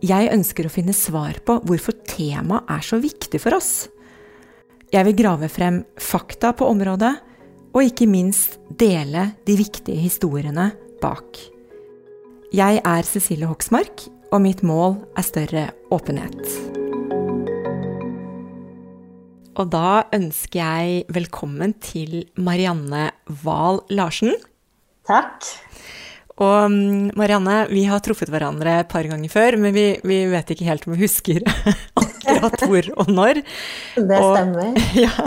Jeg ønsker å finne svar på hvorfor temaet er så viktig for oss. Jeg vil grave frem fakta på området, og ikke minst dele de viktige historiene bak. Jeg er Cecilie Hoksmark, og mitt mål er større åpenhet. Og da ønsker jeg velkommen til Marianne Wahl Larsen. Takk. Og mm, Marianne, vi har truffet hverandre et par ganger før, men vi, vi vet ikke helt om vi husker akkurat hvor og når. Det stemmer. Og, ja,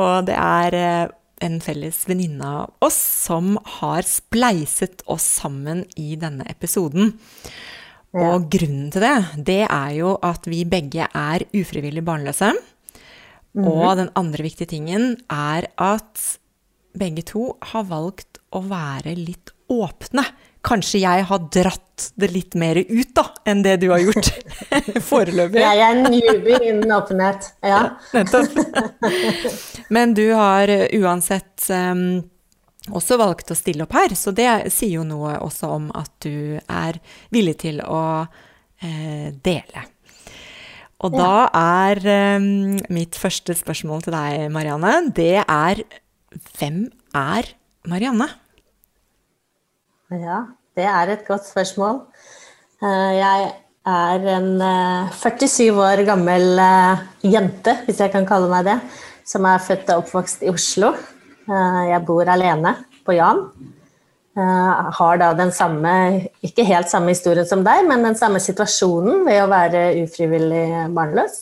og det er eh, en felles venninne av oss som har spleiset oss sammen i denne episoden. Ja. Og grunnen til det, det er jo at vi begge er ufrivillig barnløse. Mm -hmm. Og den andre viktige tingen er at begge to har valgt å være litt åpne. Kanskje jeg har dratt det litt mer ut da, enn det du har gjort foreløpig. Jeg er en newbie innen åpenhet, ja. Nettopp. Men du har uansett um, også valgt å stille opp her, så det sier jo noe også om at du er villig til å uh, dele. Og da er um, mitt første spørsmål til deg, Marianne, det er hvem er Marianne? Ja, det er et godt spørsmål. Eh, jeg er en 47 eh, år gammel eh, jente, hvis jeg kan kalle meg det, som er født og oppvokst i Oslo. Jeg bor alene på Jan. Har da den samme, ikke helt samme historien som deg, men den samme situasjonen ved å være ufrivillig barnløs.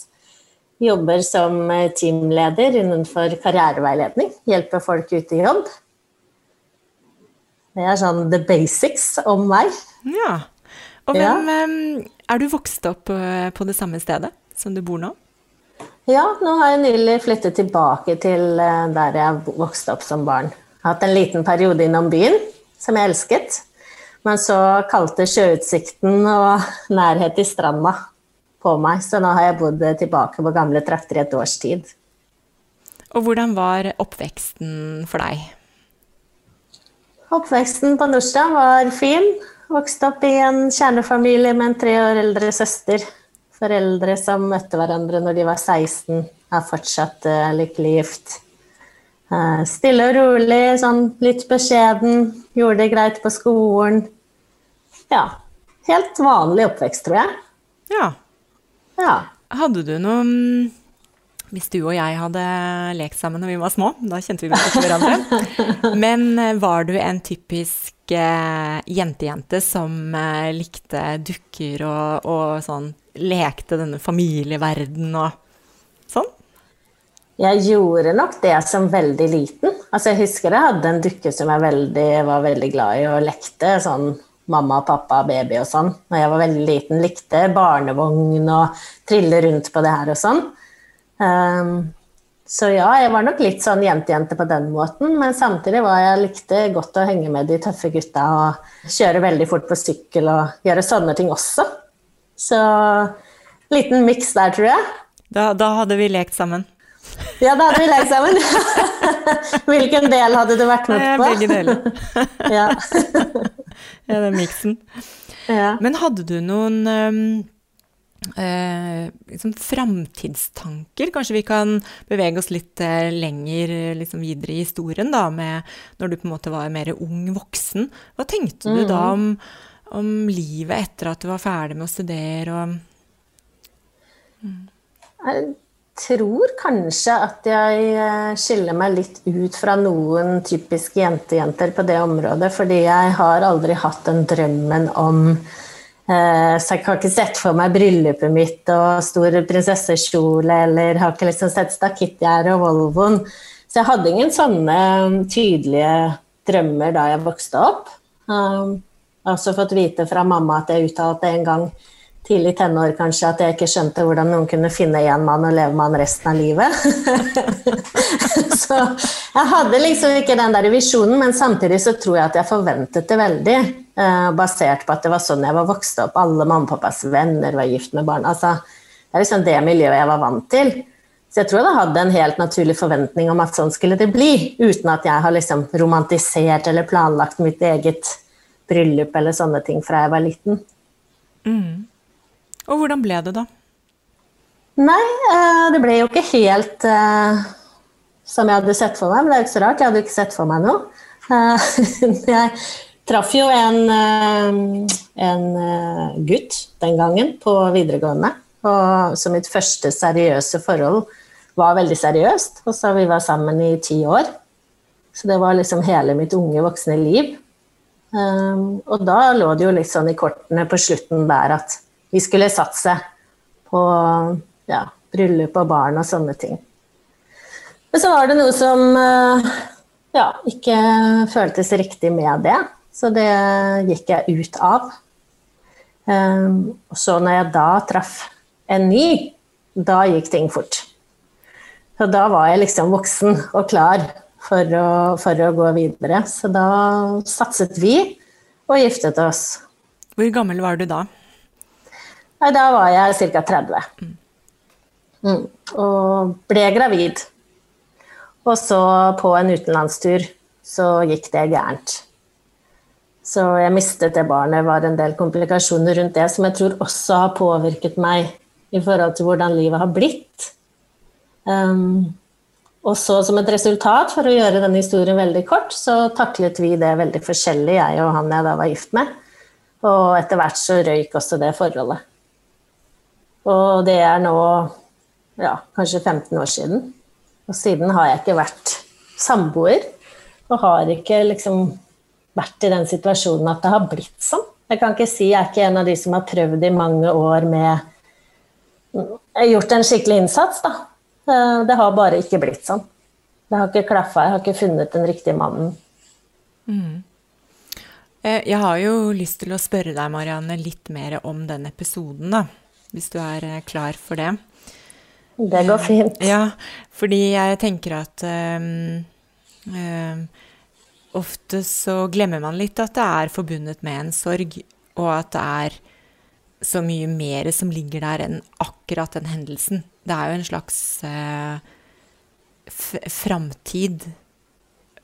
Jobber som teamleder innenfor karriereveiledning. Hjelper folk ut i jobb. Det er sånn the basics om meg. Ja. Og hvem ja. Er du vokst opp eh, på det samme stedet som du bor nå? Ja, nå har jeg nylig flyttet tilbake til eh, der jeg vokste opp som barn. Jeg har hatt en liten periode innom byen, som jeg elsket. Men så kalte sjøutsikten og nærhet til stranda på meg, så nå har jeg bodd tilbake på gamle trakter i et års tid. Og hvordan var oppveksten for deg? Oppveksten på Nordstrand var fin. Vokste opp i en kjernefamilie med en tre år eldre søster. Foreldre som møtte hverandre når de var 16, er fortsatt uh, lykkelig gift. Uh, stille og rolig, sånn litt beskjeden. Gjorde det greit på skolen. Ja. Helt vanlig oppvekst, tror jeg. Ja. ja. Hadde du noen hvis du og jeg hadde lekt sammen da vi var små, da kjente vi ikke hverandre. Men eh, var du en typisk uh, jentejente som uh, likte dukker og, og, sånn lekte denne familieverden og sånn? Jeg gjorde nok det som veldig liten. Altså, jeg husker jeg hadde en dukke som jeg veldig, var veldig glad i og lekte. sånn mamma, pappa, baby og sånn. Når jeg var veldig liten, likte barnevogn og trille rundt på det her og sånn. Um, så ja, jeg var nok litt sånn jentejente på den måten, men samtidig var jeg likte godt å henge med de tøffe gutta og kjøre veldig fort på sykkel og gjøre sånne ting også. Så liten miks der, tror jeg. Da, da, hadde vi lekt sammen. Ja, da hadde vi lekt sammen. Hvilken del hadde du vært med på? Begge deler. ja. ja, den miksen. Ja. Men hadde du noen um eh, liksom framtidstanker. Kanskje vi kan bevege oss litt eh, lenger liksom videre i historien, da, med når du på en måte var mer ung voksen. Hva tenkte du mm. da om om livet etter at du var ferdig med å studere og Jeg tror kanskje at jeg eh, skiller meg litt ut fra noen typiske jentejenter på det området, fordi jeg har aldri hatt den drømmen om eh, Så jeg har ikke sett for meg bryllupet mitt og stor prinsessekjole, eller har ikke liksom sett stakittgjerdet og Volvoen. Så jeg hadde ingen sånne tydelige drømmer da jeg vokste opp. Um, jeg har også fått vite fra mamma at jeg uttalte en gang tidlig tenår kanskje at jeg ikke skjønte hvordan noen kunne finne én mann og leve med han resten av livet. så jeg hadde liksom ikke den der visjonen, men samtidig så tror jeg at jeg forventet det veldig. Eh, basert på at det var sånn jeg var vokst opp. Alle mamma og pappas venner var gift med barn. Altså, det er liksom det miljøet jeg var vant til. Så jeg tror jeg hadde en helt naturlig forventning om at sånn skulle det bli, uten at jeg har liksom romantisert eller planlagt mitt eget bryllup eller sånne ting fra jeg var liten. mm. Og hvordan ble det, da? Nei, eh, det ble jo ikke helt uh, som jeg hadde sett for meg. Men det er jo ikke så rart, jeg hadde jo ikke sett for meg noe. Uh, jeg traff jo en, en gutt den gangen på videregående. Og så mitt første seriøse forhold var veldig seriøst. Og så vi var sammen i ti år. Så det var liksom hele mitt unge, voksne liv. og da lå det jo litt sånn i kortene på slutten der at vi skulle satse på ja, bryllup og barn og sånne ting. Men så var det noe som eh, ja, ikke føltes riktig med det, så det gikk jeg ut av. Um, og så når jeg da traff en ny, da gikk ting fort. Så da var jeg liksom voksen og klar for å, for å gå videre. Så da satset vi og giftet oss. Hvor gammel var du da? Nei, da var jeg ca. 30. Mm. Og ble gravid. Og så på en utenlandstur så gikk det gærent. Så jeg mistet det barnet. Det var en del komplikasjoner rundt det som jeg tror også har påvirket meg i forhold til hvordan livet har blitt. Um, og så som et resultat, for å gjøre denne historien veldig kort, så taklet vi det veldig forskjellig, jeg og han jeg da var gift med. Og etter hvert så røyk også det forholdet. Og det er nå ja, kanskje 15 år siden. Og siden har jeg ikke vært samboer. Og har ikke liksom vært i den situasjonen at det har blitt sånn. Jeg kan ikke si jeg er ikke en av de som har prøvd i mange år med Jeg har gjort en skikkelig innsats, da. Eh, det har bare ikke blitt sånn. Det har ikke klaffa, jeg har ikke funnet den riktige mannen. Mm. Eh, jeg har jo lyst til å spørre deg, Marianne, litt mer om den episoden, da hvis du er eh, klar for det. Det går fint. Ja, fordi jeg tenker at um, um, ofte så glemmer man litt at det er forbundet med en sorg, og at det er så mye mer som ligger der enn akkurat den hendelsen. Det er jo en slags uh, framtid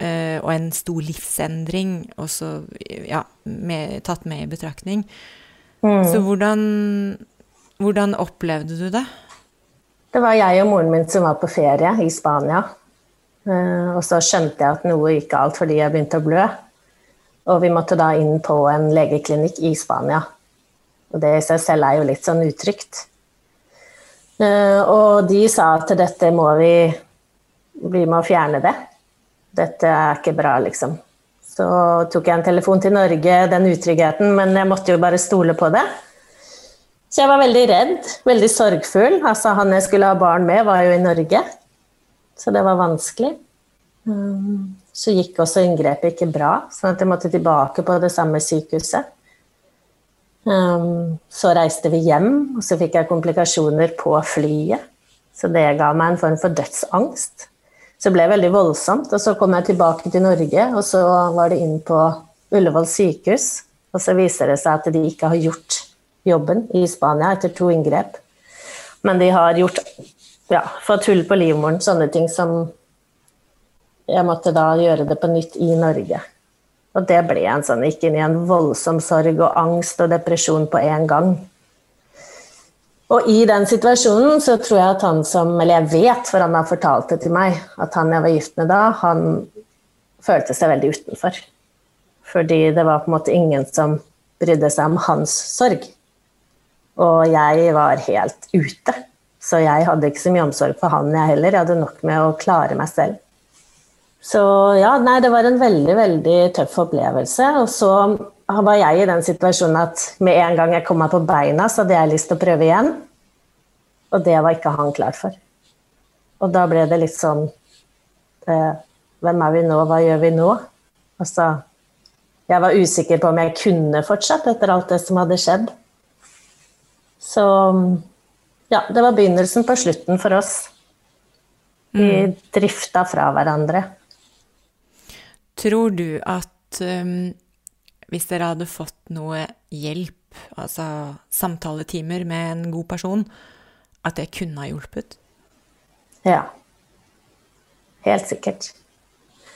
uh, og en stor livsendring også, ja, med, tatt med i betraktning. Mm. Så hvordan hvordan opplevde du det? Det var jeg og moren min som var på ferie i Spania. Eh, og så skjønte jeg at noe gikk galt fordi jeg begynte å blø. Og vi måtte da inn på en legeklinikk i Spania. Og det i seg selv er jo litt sånn utrygt. Eh, og de sa at dette må vi Vi må fjerne det. Dette er ikke bra, liksom. Så tok jeg en telefon til Norge, den utryggheten, men jeg måtte jo bare stole på det. Så jeg var veldig redd, veldig sorgfull. Altså, han jeg skulle ha barn med, var jo i Norge, så det var vanskelig. Um, så gikk også inngrepet ikke bra, sånn at jeg måtte tilbake på det samme sykehuset. Um, så reiste vi hjem, og så fikk jeg komplikasjoner på flyet. Så det ga meg en form for dødsangst. Så det ble veldig voldsomt. Og så kom jeg tilbake til Norge, og så var det inn på Ullevål sykehus. Og så viser det seg at de ikke har gjort jobben i Spania etter to inngrep. Men de har gjort ja, fått hull på livmoren, sånne ting som Jeg måtte da gjøre det på nytt i Norge. Og det ble en sånn, gikk inn i en voldsom sorg og angst og depresjon på en gang. Og i den situasjonen så tror jeg at han som Eller jeg vet, for han har fortalt det til meg, at han jeg var gift med da, han følte seg veldig utenfor. Fordi det var på en måte ingen som brydde seg om hans sorg. Og jeg var helt ute. Så jeg hadde ikke så mye omsorg for han, jeg heller. Jeg hadde nok med å klare meg selv. Så ja, nei, det var en veldig, veldig tøff opplevelse. Og så var jeg i den situasjonen at med en gang jeg kom meg på beina, så hadde jeg lyst til å prøve igjen. Og det var ikke han klar for. Og da ble det litt sånn eh, Hvem er vi nå, hva gjør vi nå? Altså, jeg var usikker på om jeg kunne fortsatt etter alt det som hadde skjedd. Så ja, det var begynnelsen på slutten for oss. Vi mm. drifta fra hverandre. Tror du at um, hvis dere hadde fått noe hjelp, altså samtaletimer med en god person, at det kunne ha hjulpet? Ja. Helt sikkert.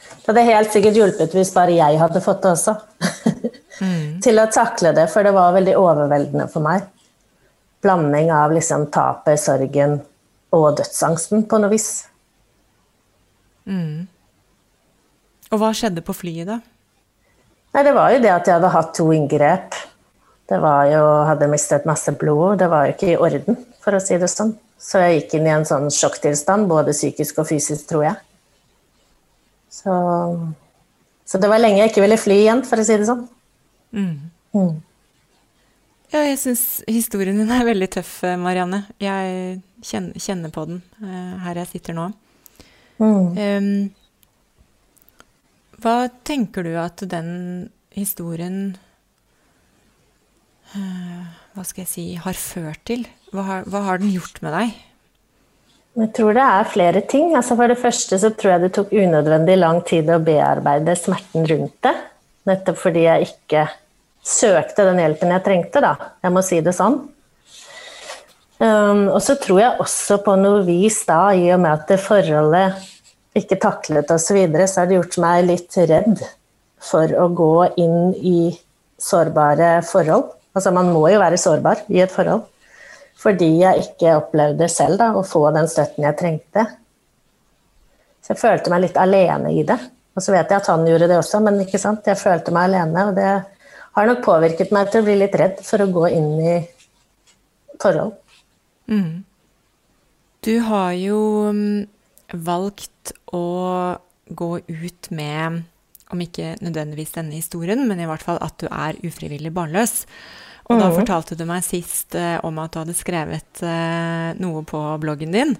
Det hadde helt sikkert hjulpet hvis bare jeg hadde fått det også. mm. Til å takle det, for det var veldig overveldende for meg. Blanding av liksom tapet, sorgen og dødsangsten på noe vis. Mm. Og hva skjedde på flyet, da? Nei, det var jo det at jeg hadde hatt to inngrep. Det var jo, hadde mistet masse blod. Det var jo ikke i orden, for å si det sånn. Så jeg gikk inn i en sånn sjokktilstand, både psykisk og fysisk, tror jeg. Så, så det var lenge jeg ikke ville fly igjen, for å si det sånn. Mm. Mm. Ja, jeg syns historien din er veldig tøff, Marianne. Jeg kjenner, på den uh, her jeg sitter nå. Mm. Hva tenker du at den historien uh, Hva skal jeg si har ført til? Hva har, hva har, den gjort med deg? Jeg tror det er flere ting. Altså for det første så tror jeg det tok unødvendig lang tid å bearbeide smerten rundt det. Nettopp fordi jeg ikke søkte den hjelpen jeg trengte, da. Jeg må si det sånn. Um, og så tror jeg også på noe vis da, i og med at det forholdet ikke taklet osv., så, videre, så har det gjort meg litt redd for å gå inn i sårbare forhold. Altså man må jo være sårbar i et forhold. Fordi jeg ikke opplevde selv da, å få den støtten jeg trengte. Så jeg følte meg litt alene i det. Og så vet jeg at han gjorde det også, men ikke sant? jeg følte meg alene. Og det har nok påvirket meg til å bli litt redd for å gå inn i forhold. Mm. Du har jo mm, valgt å gå ut med, om ikke nødvendigvis denne historien, men i hvert fall at du er ufrivillig barnløs. Og mm. da fortalte du meg sist eh, om at du hadde skrevet eh, noe på bloggen din.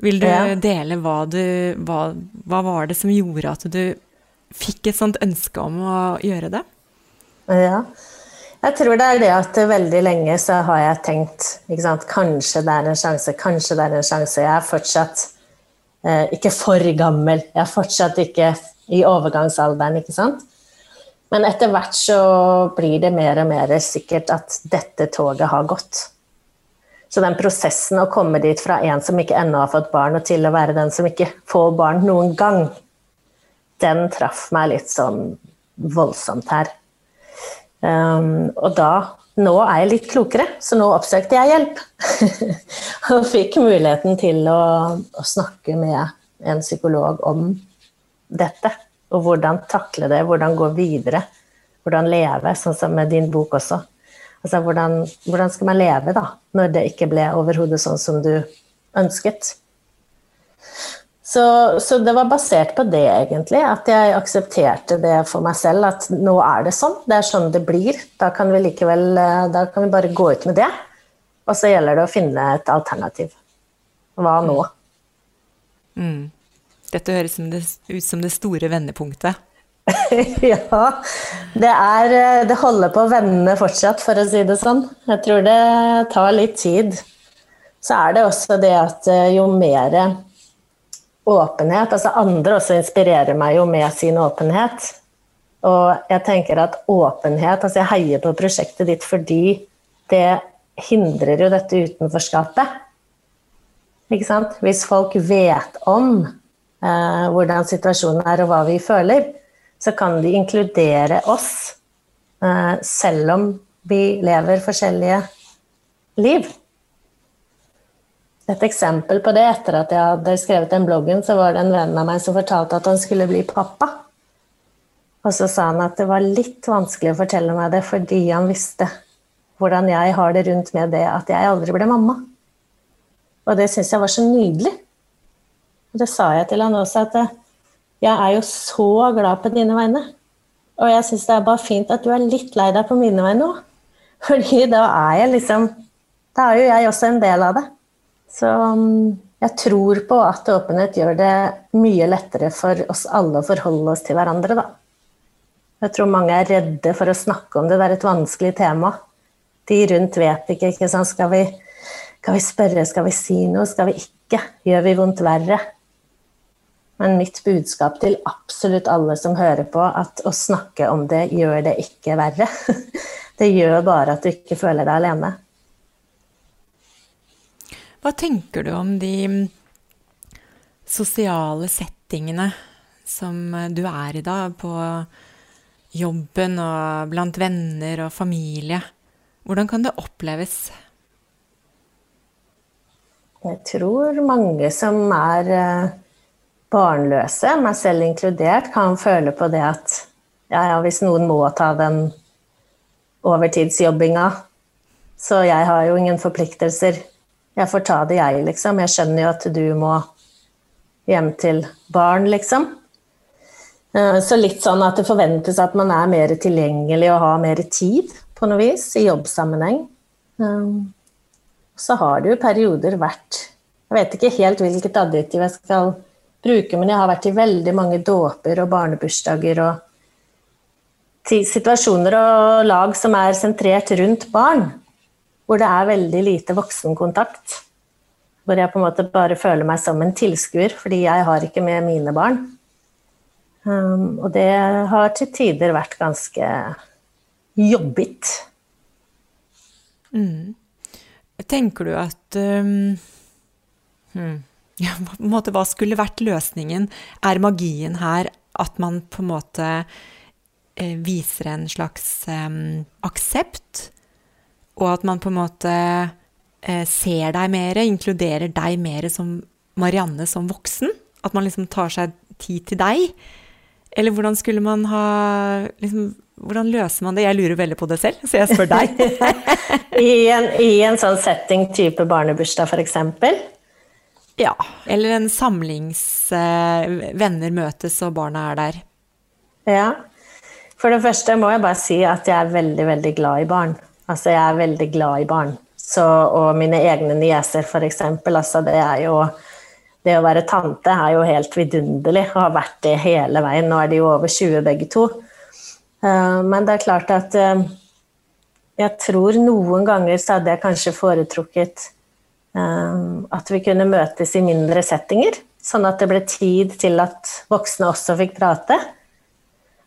Vil du ja. dele hva du hva, hva var det som gjorde at du fikk et sånt ønske om å gjøre det? Ja. Jeg tror det er det at veldig lenge så har jeg tenkt sant? Kanskje det er en sjanse, kanskje det er en sjanse. Jeg er fortsatt eh, ikke for gammel. Jeg er fortsatt ikke i overgangsalderen, ikke sant. Men etter hvert så blir det mer og mer sikkert at dette toget har gått. Så den prosessen å komme dit fra en som ikke ennå har fått barn, og til å være den som ikke får barn noen gang, den traff meg litt sånn voldsomt her. Um, og da nå er jeg litt klokere, så nå oppsøkte jeg hjelp. og fikk muligheten til å, å, snakke med en psykolog om dette. Og hvordan takle det, hvordan gå videre. Hvordan leve, sånn som med din bok også. Altså, hvordan, hvordan skal man leve da, når det ikke ble overhodet sånn som du ønsket? Så, så, det var basert på det, egentlig. At jeg aksepterte det for meg selv. At nå er det sånn. Det er sånn det blir. Da kan vi likevel eh, Da kan vi bare gå ut med det. Og så gjelder det å finne et alternativ. Hva nå? Mm. Dette høres ut som det store vendepunktet. ja. Det, er, eh, det holder på å vende fortsatt, for å si det sånn. Jeg tror det tar litt tid. Så er det også det at eh, jo mer åpenhet. Altså andre også inspirerer meg jo med sin åpenhet. Og jeg tenker at åpenhet Altså jeg heier på prosjektet ditt fordi det hindrer jo dette utenforskapet. Ikke sant? Hvis folk vet om eh, hvordan situasjonen er og hva vi føler, så kan de inkludere oss eh, selv om vi lever forskjellige liv. Et eksempel på det, etter at jeg hadde skrevet den bloggen, så var det en venn av meg som fortalte at han skulle bli pappa. Og så sa han at det var litt vanskelig å fortelle meg det fordi han visste hvordan jeg har det rundt med det at jeg aldri ble mamma. Og det syns jeg var så nydelig. Og det sa jeg til han også, at jeg er jo så glad på dine vegne. Og jeg syns det er bare fint at du er litt lei deg på mine vegne òg. Fordi da er jeg liksom Da er jo jeg også en del av det. Så mm, jeg tror på at åpenhet gjør det mye lettere for oss alle å forholde oss til hverandre, da. Jeg tror mange er redde for å snakke om det, det er et vanskelig tema. De rundt vet ikke, ikke sant. Skal vi, skal vi spørre, skal vi si noe, skal vi ikke? Gjør vi vondt verre? Men mitt budskap til absolutt alle som hører på, at å snakke om det gjør det ikke verre. Det gjør bare at du ikke føler deg alene. Hva tenker du om de mm, sosiale settingene som eh, du er i da, på jobben og blant venner og familie? Hvordan kan det oppleves? Jeg tror mange som er eh, barnløse, meg selv inkludert, kan føle på det at ja, ja, hvis noen må ta den overtidsjobbinga, så jeg har jo ingen forpliktelser jeg får ta det, jeg, liksom. Jeg skjønner jo at du må hjem til barn, liksom. Eh, så litt sånn at det forventes at man er mer tilgjengelig og har mer tid, på noe vis, i jobbsammenheng. Eh, så har det jo perioder vært Jeg vet ikke helt hvilket adjektiv jeg skal bruke, men jeg har vært i veldig mange dåper og barnebursdager og situasjoner og lag som er sentrert rundt barn hvor det er veldig lite voksenkontakt. Hvor jeg på en måte bare føler meg som en tilskuer, fordi jeg har ikke med mine barn. Um, og det har til tider vært ganske jobbigt. Mm. Tenker du at um, hmm, ja, på en måte, Hva skulle vært løsningen? Er magien her at man på en måte eh, viser en slags um, aksept? Og at man på en måte eh, ser deg mer, inkluderer deg mer som Marianne som voksen? At man liksom tar seg tid til deg? Eller hvordan skulle man ha liksom, Hvordan løser man det? Jeg lurer veldig på det selv, så jeg spør deg. I, en, I, en, sånn setting type barnebursdag, f.eks.? Ja. Eller en samlings... Eh, venner møtes, og barna er der. Ja. For det første må jeg bare si at jeg er veldig, veldig glad i barn. Altså, jeg er veldig glad i barn. Så, og mine egne nieser, f.eks. Altså, det er jo Det å være tante er jo helt vidunderlig, og har vært det hele veien. Nå er de jo over 20 begge to. Uh, men det er klart at uh, jeg tror noen ganger så hadde jeg kanskje foretrukket uh, at vi kunne møtes i mindre settinger. Sånn at det ble tid til at voksne også fikk prate.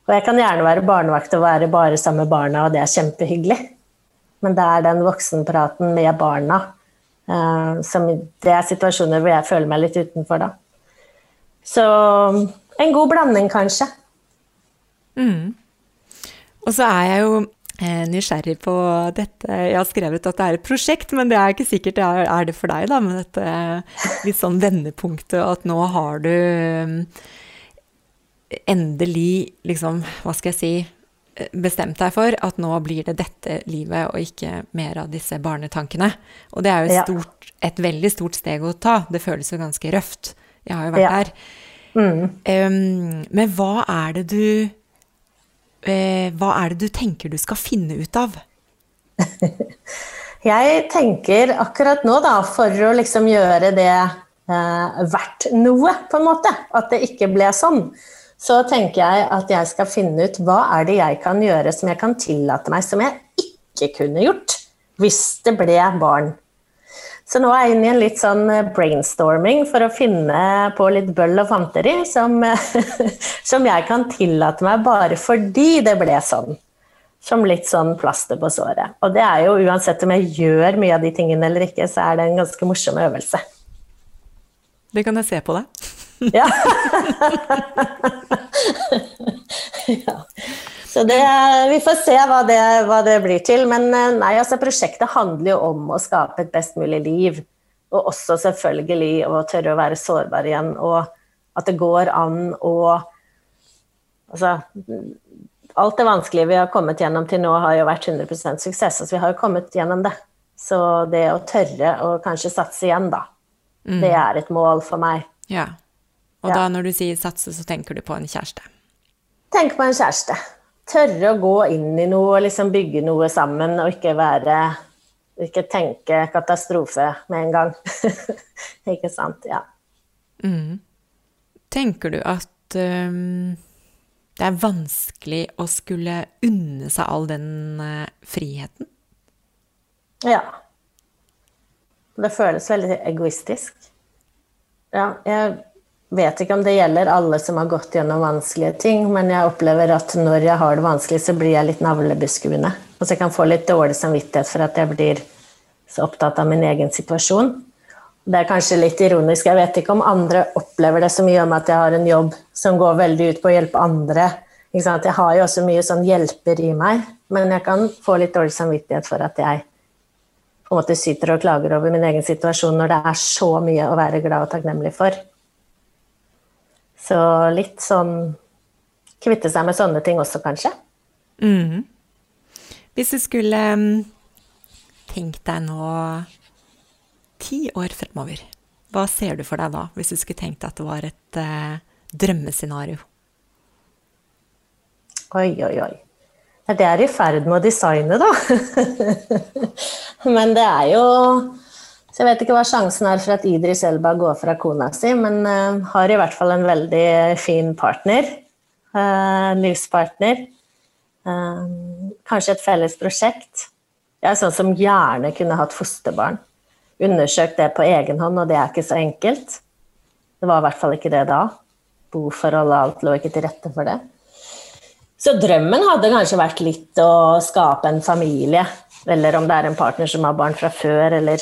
Og jeg kan gjerne være barnevakt og være bare sammen med barna, og det er kjempehyggelig. Men det er den voksenpraten med barna uh, som Det er situasjoner hvor jeg føler meg litt utenfor, da. Så en god blanding, kanskje. Mm. Og så er jeg jo eh, nysgjerrig på dette Jeg har skrevet at det er et prosjekt, men det er ikke sikkert det er, er det for deg, da. Med dette litt sånn vendepunktet at nå har du mm, endelig liksom, hva skal jeg si bestemt deg for at nå blir det dette livet og ikke mer av disse barnetankene. Og det er jo stort, et veldig stort steg å ta. Det føles jo ganske røft. Jeg har jo vært ja. der. Mm. Um, men hva er det du uh, Hva er det du tenker du skal finne ut av? Jeg tenker akkurat nå, da, for å liksom gjøre det uh, verdt noe, på en måte, at det ikke ble sånn, så tenker jeg at jeg skal finne ut hva er det jeg kan gjøre som jeg kan tillate meg, som jeg ikke kunne gjort hvis det ble barn. Så nå er jeg inne i en litt sånn eh, brainstorming for å finne på litt bøll og fanteri som, som jeg kan tillate meg bare fordi det ble sånn. Som litt sånn plaster på såret. Og det er jo uansett om jeg gjør mye av de tingene eller ikke, så er det en ganske morsom øvelse. Det kan jeg se på deg. Ja. ja. Så det, vi får se hva det, hva det, blir til. Men eh, nei, altså, prosjektet handler jo om å skape et best mulig liv. Og også selvfølgelig å tørre å være sårbar igjen. Og at det går an å Altså Alt det vanskelige vi har kommet gjennom til nå, har jo vært 100 suksess. Altså, vi har jo kommet gjennom det. Så det å tørre å kanskje satse igjen, da, mm. det er et mål for meg. Ja. Og ja. da når du sier satse, så tenker du på en kjæreste? Tenk på en kjæreste. Tørre å gå inn i noe liksom bygge noe sammen, og ikke være Ikke tenke katastrofe med en gang. ikke sant? Ja. Mm. Tenker du at um, det er vanskelig å skulle unne seg all den uh, friheten? Ja. Det føles veldig egoistisk. Ja, jeg vet ikke om det gjelder alle som har gått gjennom vanskelige ting, men jeg opplever at når jeg har det vanskelig, så blir jeg litt navlebeskuende. Og så jeg kan få litt dårlig samvittighet for at jeg blir så opptatt av min egen situasjon. Det er kanskje litt ironisk, jeg vet ikke om andre opplever det så mye om at jeg har en jobb som går veldig ut på å hjelpe andre. Jeg har jo også mye sånn hjelper i meg, men jeg kan få litt dårlig samvittighet for at jeg på en måte syter og klager over min egen situasjon når det er så mye å være glad og takknemlig for. Så litt sånn Kvitte seg med sånne ting også, kanskje. Mm. Hvis du skulle um, tenkt deg nå ti år fremover, hva ser du for deg da, hvis du skulle tenkt at det var et eh, drømmescenario? Oi, oi, oi. Det er i ferd med å designe, da. Men det er jo så jeg vet ikke hva sjansen er for at Idris Elba går fra kona si, men uh, har i hvert fall en veldig fin partner. Uh, livspartner. Uh, kanskje et felles prosjekt. Jeg er sånn som gjerne kunne hatt fosterbarn. Undersøkt det på egen hånd, og det er ikke så enkelt. Det var i hvert fall ikke det da. Boforhold og alt lå ikke til rette for det. Så drømmen hadde kanskje vært litt å skape en familie. Eller om det er en partner som har barn fra før, eller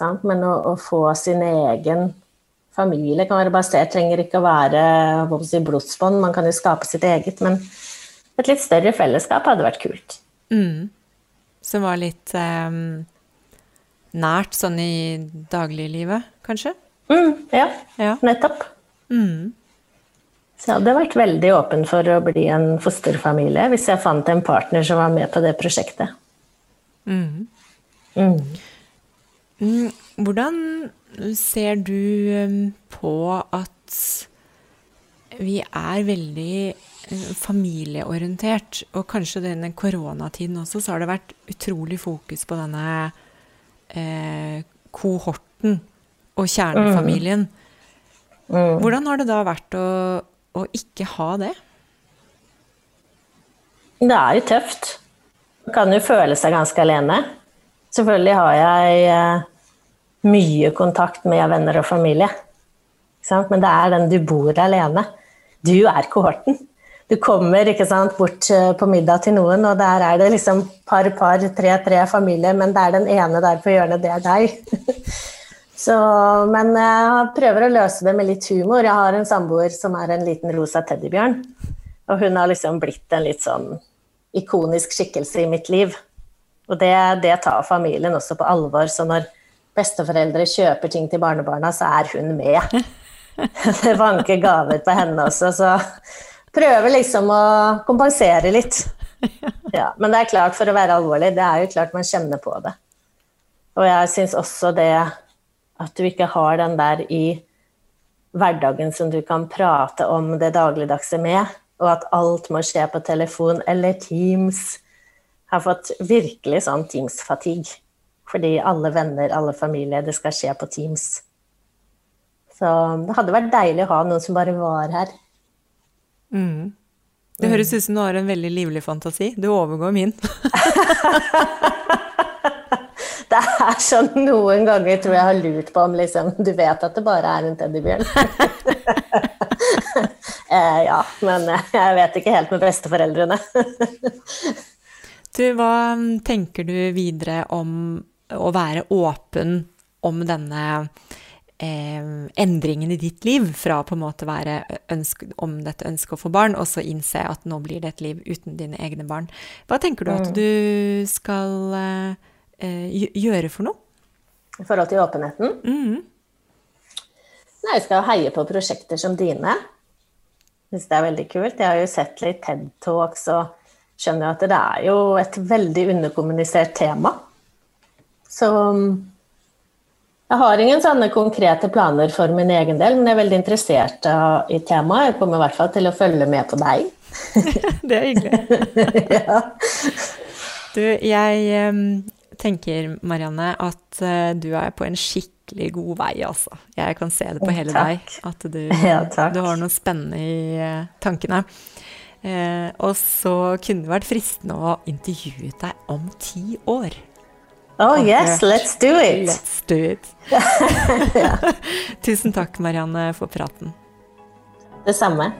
men å, å, få sin egen familie kan være basert, trenger ikke å være si, blodsbånd, man kan jo skape sitt eget. Men et litt større fellesskap hadde vært kult. Mm. Som var litt eh, nært sånn i dagliglivet, kanskje? Mm, ja, ja, nettopp. Mm. Så jeg hadde vært veldig åpen for å bli en fosterfamilie hvis jeg fant en partner som var med på det prosjektet. Mm. mm. Mm, hvordan ser du um, på at vi er veldig eh, familieorientert, og kanskje denne koronatiden også, så har det vært utrolig fokus på denne eh, kohorten og kjernefamilien. Mm. Mm. Hvordan har det da vært å, å ikke ha det? Det er jo tøft. Man kan jo føle seg ganske alene. Selvfølgelig har jeg eh, mye kontakt med venner og familie. Men det er den du bor alene. Du er kohorten. Du kommer sant, bort eh, på middag til noen, og der er det liksom par, par, tre, tre familier, men det er den ene der på hjørnet, det er deg. Så, men jeg prøver å løse det med litt humor. Jeg har en samboer som er en liten rosa teddybjørn. Og hun har liksom blitt en litt sånn ikonisk skikkelse i mitt liv. Og det, det tar familien også på alvor. Så når besteforeldre kjøper ting til barnebarna, så er hun med. Det vanker gaver på henne også, så prøver liksom å kompensere litt. Ja, men det er klart, for å være alvorlig, det er jo klart man kjenner på det. Og jeg syns også det at du ikke har den der i hverdagen som du kan prate om det dagligdagse med, og at alt må skje på telefon eller Teams. Jeg har fått virkelig sånn Teams-fatigue. Fordi alle venner, alle familier, det skal skje på Teams. Så det hadde vært deilig å ha noen som bare var her. Mm. Det høres ut som du har en veldig livlig fantasi. Du overgår min. det er sånn noen ganger tror jeg har lurt på om liksom Du vet at det bare er en teddybjørn. eh, ja, men jeg vet ikke helt med besteforeldrene. du, hva tenker du videre om å være åpen om denne eh, endringen i ditt liv, fra på en måte være ønske, om dette ønsket å få barn, og så innse at nå blir det et liv uten dine egne barn. Hva tenker du at mm. du skal eh, gjøre for noe? I forhold til åpenheten? Mm. Nei, jeg skal heie på prosjekter som dine. Syns det er veldig kult. Jeg har jo sett litt TED Talks og skjønner at det er jo et veldig underkommunisert tema. Så jeg har ingen sånne konkrete planer for min egen del, men jeg er veldig interessert i temaet. Jeg kommer i hvert fall til å følge med på deg. det er hyggelig. ja. Du, jeg um, tenker, Marianne, at uh, du er på en skikkelig god vei, altså. Jeg kan se det på hele takk. deg. At du, ja, du, har noe spennende i uh, tankene. Eh, og så kunne det vært fristende å intervjue deg om ti år. Oh yes, let's do it! Let's do it. Tusen takk, Marianne, for praten. Det samme.